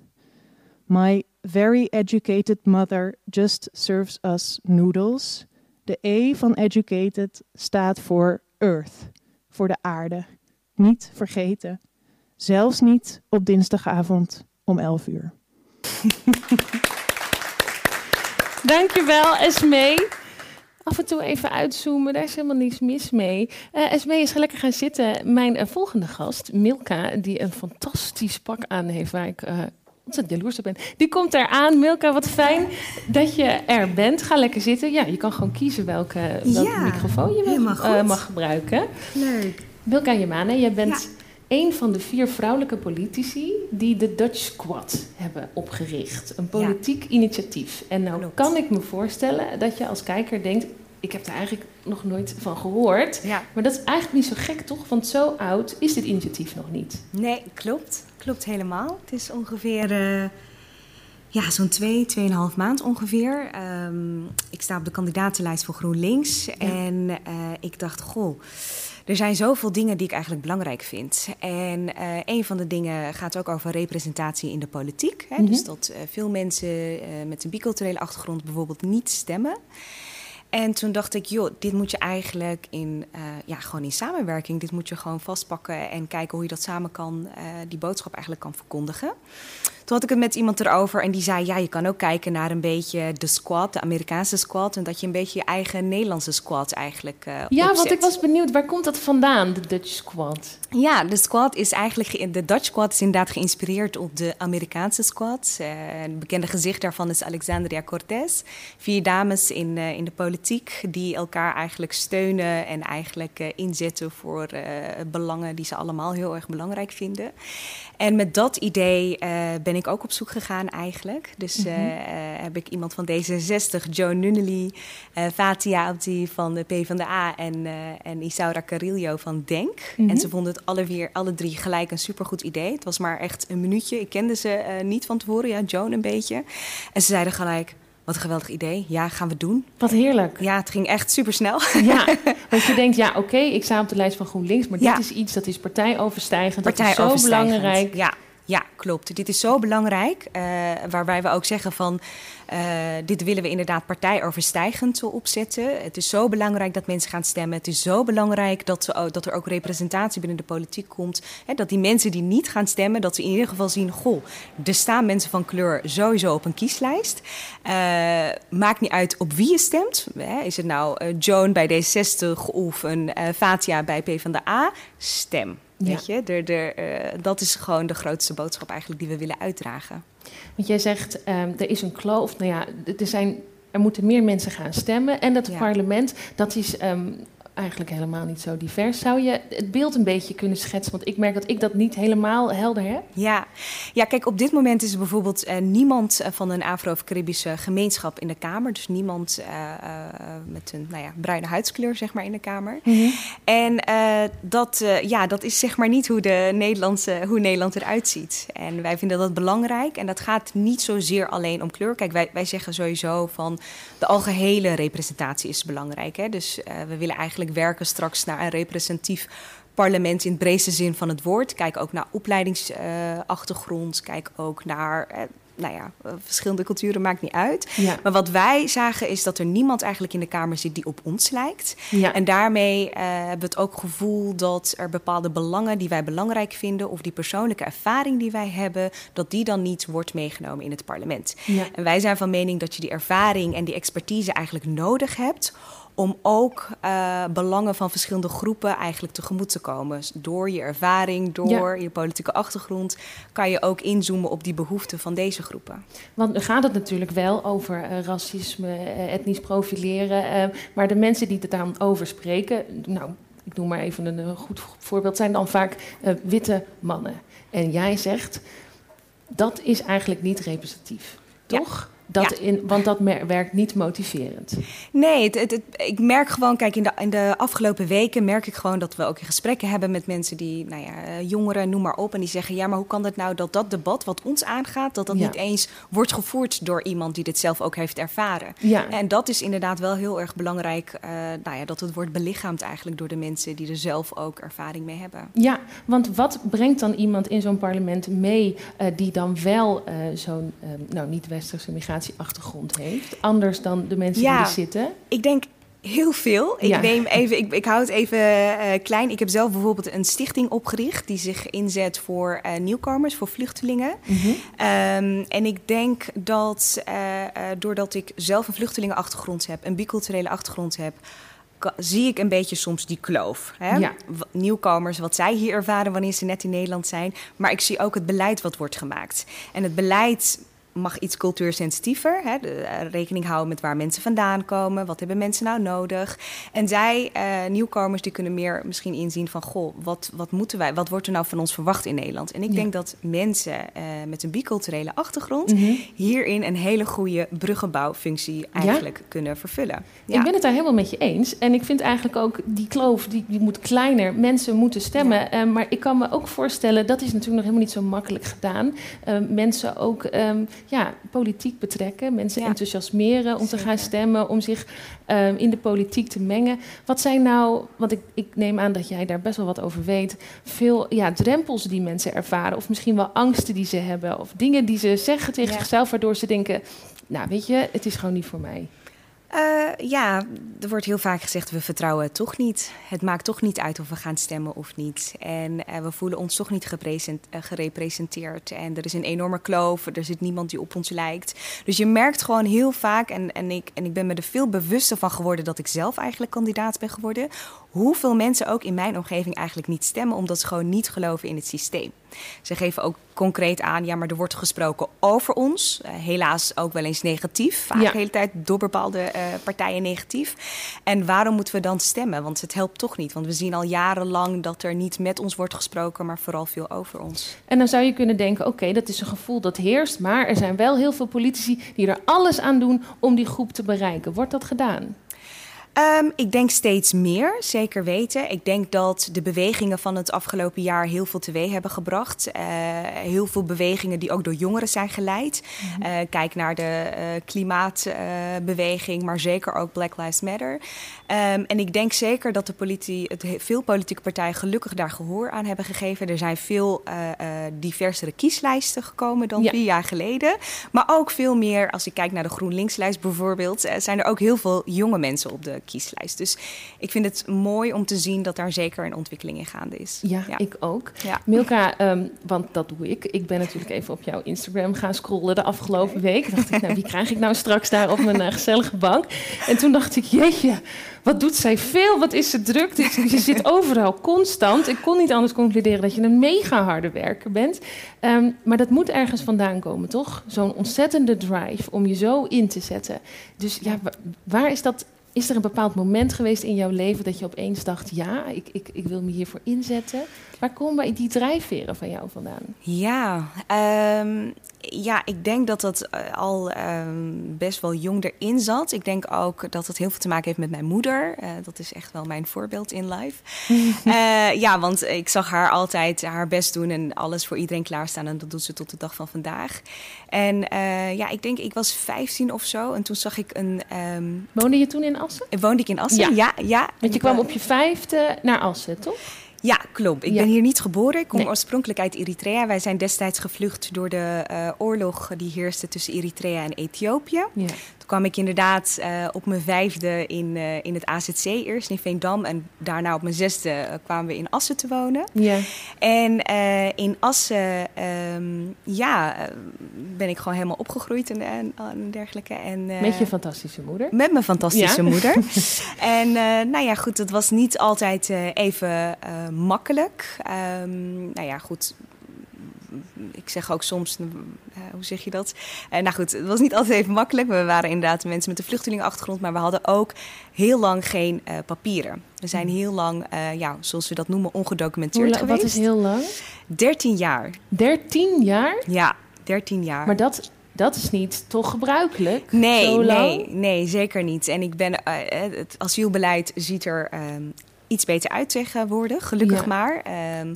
My very educated mother just serves us noodles. De E van educated staat voor Earth voor de aarde. Niet vergeten. Zelfs niet op dinsdagavond om 11 uur. Dankjewel, Esmee. Af en toe even uitzoomen, daar is helemaal niets mis mee. Uh, Esmee is lekker gaan zitten. Mijn uh, volgende gast, Milka, die een fantastisch pak aan heeft waar ik uh, ontzettend jaloers op ben. Die komt eraan. Milka, wat fijn dat je er bent. Ga lekker zitten. Ja, je kan gewoon kiezen welke, welke microfoon je mag, uh, mag gebruiken. Leuk. Milka Jemane, jij bent een van de vier vrouwelijke politici die de Dutch Squad hebben opgericht. Een politiek initiatief. En nou kan ik me voorstellen dat je als kijker denkt: ik heb er eigenlijk nog nooit van gehoord. Ja. Maar dat is eigenlijk niet zo gek, toch? Want zo oud is dit initiatief nog niet. Nee, klopt. Klopt helemaal. Het is ongeveer uh, ja, zo'n twee, tweeënhalf maand ongeveer. Um, ik sta op de kandidatenlijst voor GroenLinks. Ja. En uh, ik dacht, goh, er zijn zoveel dingen die ik eigenlijk belangrijk vind. En uh, een van de dingen gaat ook over representatie in de politiek. Hè? Mm -hmm. Dus dat veel mensen met een biculturele achtergrond bijvoorbeeld niet stemmen. En toen dacht ik, joh, dit moet je eigenlijk in, uh, ja, gewoon in samenwerking. Dit moet je gewoon vastpakken en kijken hoe je dat samen kan, uh, die boodschap eigenlijk kan verkondigen. Toen had ik het met iemand erover en die zei, ja, je kan ook kijken naar een beetje de squad, de Amerikaanse squad. En dat je een beetje je eigen Nederlandse squad eigenlijk uh, Ja, opzet. want ik was benieuwd, waar komt dat vandaan, de Dutch squad? Ja, de squad is eigenlijk, de Dutch squad is inderdaad geïnspireerd op de Amerikaanse squad. een bekende gezicht daarvan is Alexandria Cortez. Vier dames in, in de politiek die elkaar eigenlijk steunen en eigenlijk uh, inzetten voor uh, belangen die ze allemaal heel erg belangrijk vinden. En met dat idee uh, ben ik ook op zoek gegaan eigenlijk. Dus mm -hmm. heb ik iemand van D66, Joan Nunnally, Fatia Abdi van de PvdA en, en Isaura Carillo van DENK. Mm -hmm. En ze vonden het alle, weer, alle drie gelijk een supergoed idee. Het was maar echt een minuutje. Ik kende ze niet van tevoren, ja, Joan een beetje. En ze zeiden gelijk... Wat een geweldig idee. Ja, gaan we doen. Wat heerlijk. Ja, het ging echt super snel. Ja, want je denkt, ja, oké, okay, ik sta op de lijst van GroenLinks, maar ja. dit is iets dat is partijoverstijgend. Partij dat is zo belangrijk. Ja, ja, klopt. Dit is zo belangrijk. Uh, waarbij we ook zeggen van, uh, dit willen we inderdaad partijoverstijgend opzetten. Het is zo belangrijk dat mensen gaan stemmen. Het is zo belangrijk dat, dat er ook representatie binnen de politiek komt. Hè, dat die mensen die niet gaan stemmen, dat ze in ieder geval zien... goh, er staan mensen van kleur sowieso op een kieslijst. Uh, maakt niet uit op wie je stemt. Hè, is het nou Joan bij D60 of een Fatia bij PvdA? Stem. Weet ja. je, uh, dat is gewoon de grootste boodschap eigenlijk die we willen uitdragen. Want jij zegt, um, er is een kloof. Nou ja, er, zijn, er moeten meer mensen gaan stemmen. En dat ja. parlement, dat is um, eigenlijk helemaal niet zo divers. Zou je het beeld een beetje kunnen schetsen? Want ik merk dat ik dat niet helemaal helder heb. Ja, ja kijk, op dit moment is er bijvoorbeeld uh, niemand van een Afro- of Caribische gemeenschap in de Kamer. Dus niemand uh, uh, met een nou ja, bruine huidskleur, zeg maar, in de Kamer. Mm -hmm. En dat, ja, dat is zeg maar niet hoe, de Nederlandse, hoe Nederland eruit ziet. En wij vinden dat belangrijk. En dat gaat niet zozeer alleen om kleur. Kijk, wij, wij zeggen sowieso van de algehele representatie is belangrijk. Hè? Dus we willen eigenlijk werken straks naar een representatief parlement in het breedste zin van het woord. Kijk ook naar opleidingsachtergrond. Kijk ook naar. Uh, nou ja, verschillende culturen maakt niet uit. Ja. Maar wat wij zagen is dat er niemand eigenlijk in de Kamer zit die op ons lijkt. Ja. En daarmee uh, hebben we het ook gevoel dat er bepaalde belangen die wij belangrijk vinden, of die persoonlijke ervaring die wij hebben, dat die dan niet wordt meegenomen in het parlement. Ja. En wij zijn van mening dat je die ervaring en die expertise eigenlijk nodig hebt om ook uh, belangen van verschillende groepen eigenlijk tegemoet te komen. Door je ervaring, door ja. je politieke achtergrond, kan je ook inzoomen op die behoeften van deze groepen. Want nu gaat het natuurlijk wel over uh, racisme, uh, etnisch profileren, maar de mensen die het dan over spreken, nou, ik noem maar even een goed voorbeeld, zijn dan vaak witte mannen. En jij zegt, dat is eigenlijk niet representatief, toch? Ja. Dat Ja. in, want dat werkt niet motiverend. Nee, het, het, het- ik merk gewoon, kijk, in de, in de afgelopen weken merk ik gewoon dat we ook gesprekken hebben met mensen die, nou ja, eh, jongeren, noem maar op. En die zeggen, ja, maar hoe kan het nou dat dat debat wat ons aangaat, dat dat Ja. niet eens wordt gevoerd door iemand die dit zelf ook heeft ervaren. Ja. En dat is inderdaad wel heel erg belangrijk, eh, nou ja, dat het wordt belichaamd eigenlijk door de mensen die er zelf ook ervaring mee hebben. Ja, want wat brengt dan iemand in zo'n parlement mee eh, die dan wel zo'n nou, niet-westerse migratieachtergrond heeft? Anders dan de mensen Ja. die er zitten? Ik denk heel veel. Ik Ja. neem even, ik, ik hou het even eh, klein. Ik heb zelf bijvoorbeeld een stichting opgericht die zich inzet voor eh, nieuwkomers, voor vluchtelingen. Mhm. Ehm, en ik denk dat eh, doordat ik zelf een vluchtelingenachtergrond heb, een biculturele achtergrond heb, zie ik een beetje soms die kloof. Hè? Ja. Nieuwkomers, wat zij hier ervaren wanneer ze net in Nederland zijn. Maar ik zie ook het beleid wat wordt gemaakt. En het beleid mag iets cultuursensitiever. Hè, de, eh, rekening houden met waar mensen vandaan komen. Wat hebben mensen nou nodig? En zij, eh, nieuwkomers, die kunnen meer misschien inzien van... goh, wat, wat moeten wij, wat wordt er nou van ons verwacht in Nederland? En ik Ja. denk dat mensen eh, met een biculturele achtergrond... Mhm. hierin een hele goede bruggenbouwfunctie eigenlijk kunnen vervullen. Ik ben het daar helemaal met je eens. En ik vind eigenlijk ook die kloof, die, die moet kleiner. Mensen moeten stemmen. Eh, maar ik kan me ook voorstellen, dat is natuurlijk nog helemaal niet zo makkelijk gedaan. Eh, mensen ook ehm, ja, politiek betrekken. Mensen Ja. enthousiasmeren om te gaan stemmen. Om zich ehm, in de politiek te mengen. Wat zijn nou, want ik, ik neem aan dat jij daar best wel wat over weet. Veel ja, drempels die mensen ervaren. Of misschien wel angsten die ze hebben. Of dingen die ze zeggen tegen Ja. zichzelf. Waardoor ze denken, nou weet je, het is gewoon niet voor mij. Eh, ja, er wordt heel vaak gezegd, we vertrouwen toch niet. Het maakt toch niet uit of we gaan stemmen of niet. En eh, we voelen ons toch niet eh, gerepresenteerd. En er is een enorme kloof, er zit niemand die op ons lijkt. Dus je merkt gewoon heel vaak, en, en, ik, en ik ben me er veel bewuster van geworden... dat ik zelf eigenlijk kandidaat ben geworden... hoeveel mensen ook in mijn omgeving eigenlijk niet stemmen... omdat ze gewoon niet geloven in het systeem. Ze geven ook concreet aan, ja, maar er wordt gesproken over ons. Eh, helaas ook wel eens negatief. Vaak Ja. de hele tijd door bepaalde eh, partijen negatief. En waarom moeten we dan stemmen? Want het helpt toch niet. Want we zien al jarenlang dat er niet met ons wordt gesproken, maar vooral veel over ons. En dan zou je kunnen denken: oké, dat is een gevoel dat heerst, maar er zijn wel heel veel politici die er alles aan doen om die groep te bereiken. Wordt dat gedaan? Ehm, ik denk steeds meer, zeker weten. Ik denk dat de bewegingen van het afgelopen jaar heel veel teweeg hebben gebracht. Eh, heel veel bewegingen die ook door jongeren zijn geleid. Eh, kijk naar de eh, klimaatbeweging, maar zeker ook Black Lives Matter. Ehm, en ik denk zeker dat de politie, het, he- veel politieke partijen gelukkig daar gehoor aan hebben gegeven. Er zijn veel diversere kieslijsten gekomen dan Ja. vier jaar geleden. Maar ook veel meer, als ik kijk naar de GroenLinkslijst bijvoorbeeld, zijn er ook heel veel jonge mensen op de kieslijst. Dus ik vind het mooi om te zien dat daar zeker een ontwikkeling in gaande is. Ja, ik ook. Ja. Milka, ehm, want dat doe ik. Ik ben natuurlijk even op jouw Instagram gaan scrollen de afgelopen week. Dacht ik, nou, wie krijg ik nou straks daar op mijn eh, gezellige bank? En toen dacht ik, jeetje, wat doet zij veel? Wat is ze druk? Je zit overal constant. Ik kon niet anders concluderen dat je een mega harde werker bent. Ehm, maar dat moet ergens vandaan komen, toch? Zo'n ontzettende drive om je zo in te zetten. Dus ja, wa- waar is dat? Is er een bepaald moment geweest in jouw leven dat je opeens dacht: ja, ik, ik, ik wil me hiervoor inzetten? Waar komen die drijfveren van jou vandaan? Ja, ehm, ja, ik denk dat dat eh, al ehm, best wel jong erin zat. Ik denk ook dat het heel veel te maken heeft met mijn moeder. Eh, dat is echt wel mijn voorbeeld in life. Eh, ja, want ik zag haar altijd haar best doen en alles voor iedereen klaarstaan. En dat doet ze tot de dag van vandaag. En ja, ik denk, ik was 15 of zo. En toen zag ik een. ehm, Woonde je toen in Assen? woonde ik in Assen? Ja. Ja, ja. Want je kwam op je vijfde naar Assen, toch? Ja, klopt. Ik Ja. ben hier niet geboren. Ik kom Nee. oorspronkelijk uit Eritrea. Wij zijn destijds gevlucht door de eh, oorlog die heerste tussen Eritrea en Ethiopië. Ja. Kwam ik inderdaad eh, op mijn vijfde in, eh, in het AZC eerst in Veendam. En daarna op mijn zesde eh, kwamen we in Assen te wonen. Ja. En in Assen, ehm, ja, ben ik gewoon helemaal opgegroeid en, en, en dergelijke. En, Met je fantastische moeder. met mijn fantastische Ja. moeder. en nou ja, goed, het was niet altijd even makkelijk. Ehm, nou ja, goed. Ik zeg ook soms, eh, hoe zeg je dat? Eh, nou goed, het was niet altijd even makkelijk. We waren inderdaad mensen met een vluchtelingenachtergrond, maar we hadden ook heel lang geen eh, papieren. We zijn heel lang, ja, zoals we dat noemen, ongedocumenteerd geweest. wat is heel lang? 13 jaar. 13 jaar? Ja, 13 jaar. Maar dat, dat is niet toch gebruikelijk? Nee, Zo lang? nee, nee, zeker niet. En ik ben, eh, het asielbeleid ziet er ehm, iets beter uit tegenwoordig, gelukkig Ja. maar. Ehm,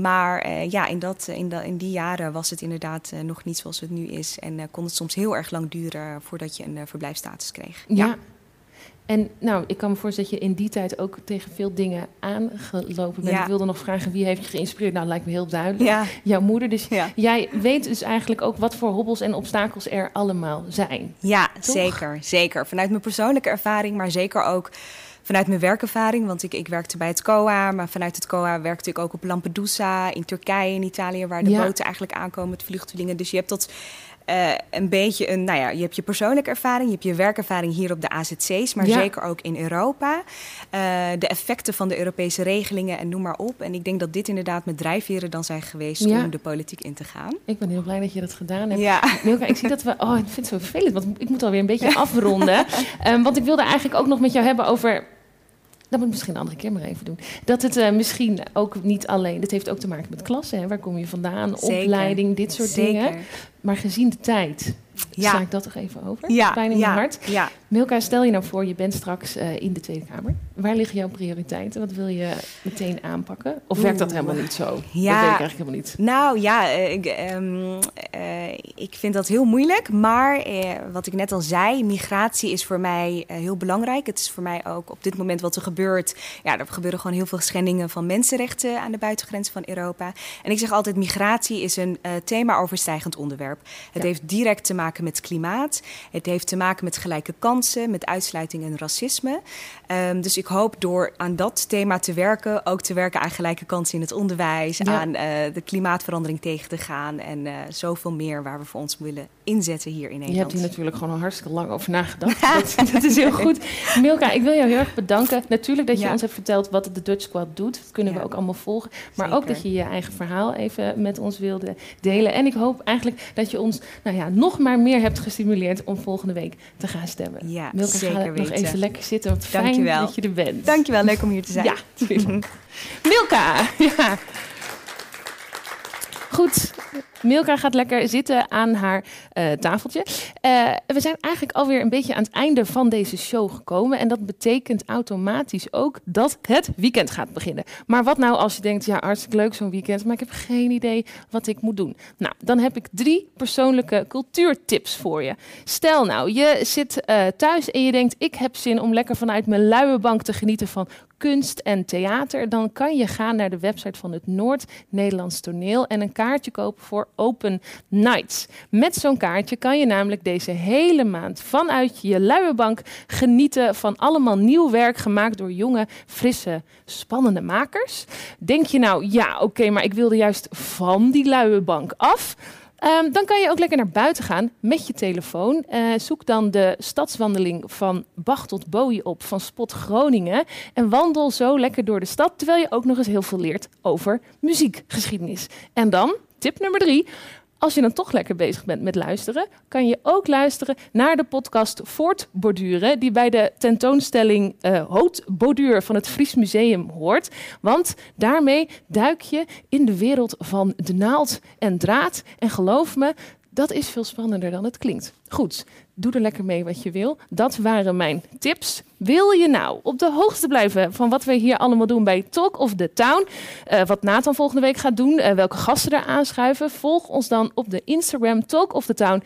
maar eh, ja, in, dat, in, da- in die jaren was het inderdaad eh, nog niet zoals het nu is. En eh, kon het soms heel erg lang duren voordat je een eh, verblijfstatus kreeg. Ja. En nou, ik kan me voorstellen dat je in die tijd ook tegen veel dingen aangelopen bent. Ja. Ik wilde nog vragen, wie heeft je geïnspireerd? Nou, lijkt me heel duidelijk. Ja, Jouw moeder. Dus ja. jij weet dus eigenlijk ook wat voor hobbels en obstakels er allemaal zijn. Ja, Toch? zeker, zeker. Vanuit mijn persoonlijke ervaring, maar zeker ook vanuit mijn werkervaring. Want ik, ik werkte bij het COA, maar vanuit het COA werkte ik ook op Lampedusa, in Turkije, in Italië, waar de Ja. boten eigenlijk aankomen met vluchtelingen. Dus je hebt dat uh, een beetje een, nou ja, je hebt je persoonlijke ervaring, je hebt je werkervaring hier op de AZC's, maar zeker ook in Europa. Uh, de effecten van de Europese regelingen en noem maar op. En ik denk dat dit inderdaad met drijfveren dan zijn geweest om de politiek in te gaan. Ik ben heel blij dat je dat gedaan hebt. Ja. Milka, ik zie dat we. Oh, ik vind het zo vervelend, want ik moet alweer een beetje afronden. um, want ik wilde eigenlijk ook nog met jou hebben over dat moet ik misschien een andere keer maar even doen. Dat het uh, misschien ook niet alleen... Het heeft ook te maken met klassen. Hè? Waar kom je vandaan? Zeker. Opleiding, dit soort Zeker. dingen. Maar gezien de tijd ja. sla ik dat toch even over. Ja. Pijn in ja. je hart. Ja. Milka, stel je nou voor, je bent straks uh, in de Tweede Kamer. Waar liggen jouw prioriteiten? Wat wil je meteen aanpakken? Of werkt dat helemaal niet zo? Ja. Dat weet ik eigenlijk helemaal niet. Nou ja, uh, ik, um, uh, ik vind dat heel moeilijk. Maar wat ik net al zei, migratie is voor mij heel belangrijk. Het is voor mij ook op dit moment wat er gebeurt. Ja, er gebeuren gewoon heel veel schendingen van mensenrechten aan de buitengrenzen van Europa. En ik zeg altijd, migratie is een thema overstijgend onderwerp. Het heeft direct te maken met klimaat. Het heeft te maken met gelijke kansen, met uitsluiting en racisme. Um, dus ik hoop door aan dat thema te werken, ook te werken aan gelijke kansen in het onderwijs, aan uh, de klimaatverandering tegen te gaan en uh, zoveel meer waar we voor ons willen inzetten hier in Nederland. Je hebt hier natuurlijk gewoon al hartstikke lang over nagedacht. dat, dat, is heel goed. Milka, ik wil jou heel erg bedanken. Natuurlijk dat je ons hebt verteld wat de Dutch Squad doet. Dat kunnen we ook allemaal volgen. Maar ook dat je je eigen verhaal even met ons wilde delen. En ik hoop eigenlijk dat je ons nou ja, nog maar meer hebt gestimuleerd om volgende week te gaan stemmen. Ja, Milka, zeker ga nog even lekker zitten. Wat fijn Dankjewel. dat je er bent. Dankjewel, leuk om hier te zijn. Ja, Milka, ja. Goed, Milka gaat lekker zitten aan haar uh, tafeltje. Uh, we zijn eigenlijk alweer een beetje aan het einde van deze show gekomen. En dat betekent automatisch ook dat het weekend gaat beginnen. Maar wat nou als je denkt, ja, hartstikke leuk zo'n weekend, maar ik heb geen idee wat ik moet doen. Nou, dan heb ik drie persoonlijke cultuurtips voor je. Stel nou, je zit uh, thuis en je denkt, ik heb zin om lekker vanuit mijn luie bank te genieten van kunst en theater, dan kan je gaan naar de website van het Noord-Nederlands Toneel en een kaartje kopen voor Open Nights. Met zo'n kaartje kan je namelijk deze hele maand vanuit je luie bank genieten van allemaal nieuw werk gemaakt door jonge, frisse, spannende makers. Denk je nou, ja, oké, maar ik wilde juist van die luie bank af. Um, dan kan je ook lekker naar buiten gaan met je telefoon. Uh, zoek dan de stadswandeling van Bach tot Bowie op van Spot Groningen. En wandel zo lekker door de stad, terwijl je ook nog eens heel veel leert over muziekgeschiedenis. En dan, tip nummer drie. Als je dan toch lekker bezig bent met luisteren, kan je ook luisteren naar de podcast Voortborduren, die bij de tentoonstelling uh, Houtborduur van het Fries Museum hoort. Want daarmee duik je in de wereld van de naald en draad. En geloof me, dat is veel spannender dan het klinkt. Goed, doe er lekker mee wat je wil. Dat waren mijn tips. Wil je nou op de hoogte blijven van wat we hier allemaal doen bij Talk of the Town? Uh, wat Nathan volgende week gaat doen, uh, welke gasten er aanschuiven? Volg ons dan op de Instagram Talk of the Town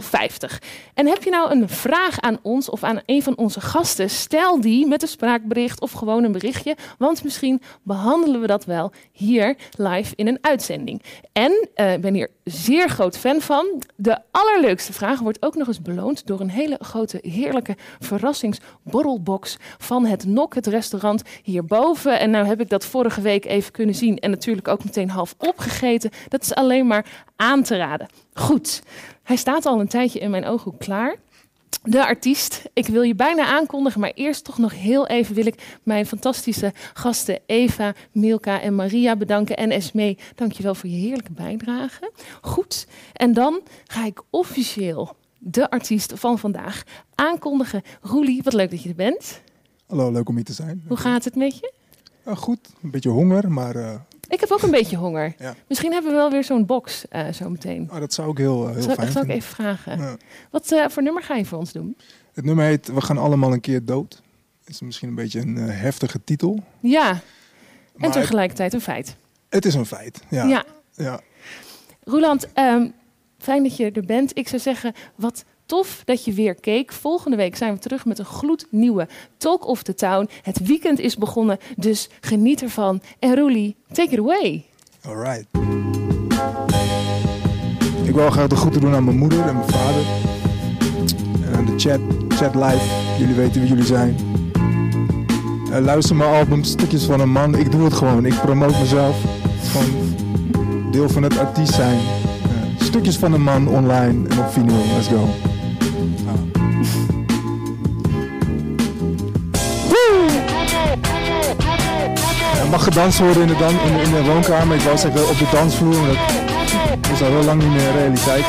050. En heb je nou een vraag aan ons of aan een van onze gasten? Stel die met een spraakbericht of gewoon een berichtje. Want misschien behandelen we dat wel hier live in een uitzending. En uh, ik ben hier zeer groot fan van. De allerleukste vraag wordt ook nog eens beloond door een hele grote, heerlijke verrassingsborrelbox van het Nok, het restaurant hierboven. En nou heb ik dat vorige week even kunnen zien en natuurlijk ook meteen half opgegeten. Dat is alleen maar aan te raden. Goed, hij staat al een tijdje in mijn ooghoek klaar. De artiest. Ik wil je bijna aankondigen, maar eerst toch nog heel even wil ik mijn fantastische gasten Eva, Milka en Maria bedanken. En Esmee, dankjewel voor je heerlijke bijdrage. Goed, en dan ga ik officieel de artiest van vandaag aankondigen. Roelie, wat leuk dat je er bent. Hallo, leuk om hier te zijn. Hoe gaat het met je? Uh, goed, een beetje honger, maar... Uh, ik heb ook een beetje honger. Ja. Misschien hebben we wel weer zo'n box uh, zo meteen. Oh, dat zou ik heel, heel zal, fijn zal ik even vragen. Ja. Wat voor nummer ga je voor ons doen? Het nummer heet We gaan allemaal een keer dood. Het is misschien een beetje een heftige titel. Ja, en tegelijkertijd een feit. Het is een feit, ja. ja. ja. Roeland, um, Fijn dat je er bent. Ik zou zeggen, wat tof dat je weer keek. Volgende week zijn we terug met een gloednieuwe Talk of the Town. Het weekend is begonnen, dus geniet ervan. En Roelie, take it away. All right. Ik wil graag de groeten doen aan mijn moeder en mijn vader. En aan de chat, chat live. Jullie weten wie jullie zijn. Uh, luister mijn album Stukjes van een Man. Ik doe het gewoon. Ik promote mezelf. Gewoon deel van het artiest zijn stukjes van een man online en op vinyl. Let's go. Er mag gedanst worden in de, dan, in, de, in de woonkamer. Ik wou zeggen op de dansvloer, maar dat is al heel lang niet meer realiteit.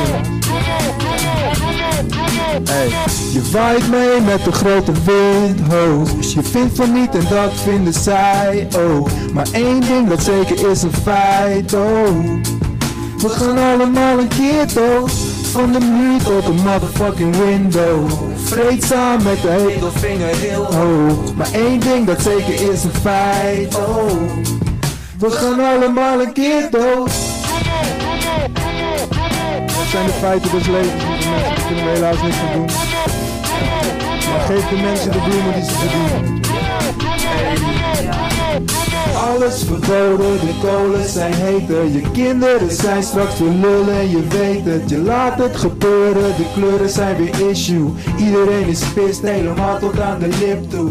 Hey, je waait mee met de grote windhoos. Je vindt van niet en dat vinden zij ook. Maar één ding dat zeker is een feit, oh. We gaan allemaal een keer dood. Van de muur tot de motherfucking window. Vreedzaam met de hele vinger heel hoog. Maar één ding dat zeker is een feit, oh. We gaan allemaal een keer dood. Dat zijn de feiten des levens, lieve mensen. Daar kunnen we helaas niks aan doen. Maar geef de mensen de bloemen die ze verdienen. Alles verboden, de kolen zijn heter. Je kinderen zijn straks weer lullen, je weet het. Je laat het gebeuren, de kleuren zijn weer issue. Iedereen is pist, helemaal tot aan de lip toe.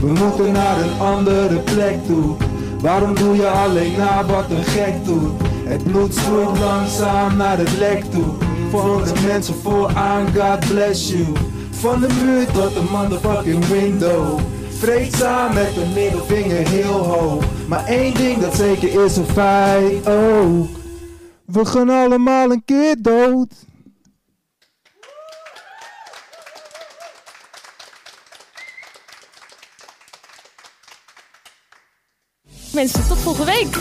We moeten naar een andere plek toe. Waarom doe je alleen na wat een gek doet? Het bloed stroeit langzaam naar het lek toe. Voor de mensen vooraan, God bless you. Van de muur tot de motherfucking window. Vreedzaam met de middelvinger heel hoog. Maar één ding dat zeker is een feit, oh. We gaan allemaal een keer dood. Mensen, tot volgende week.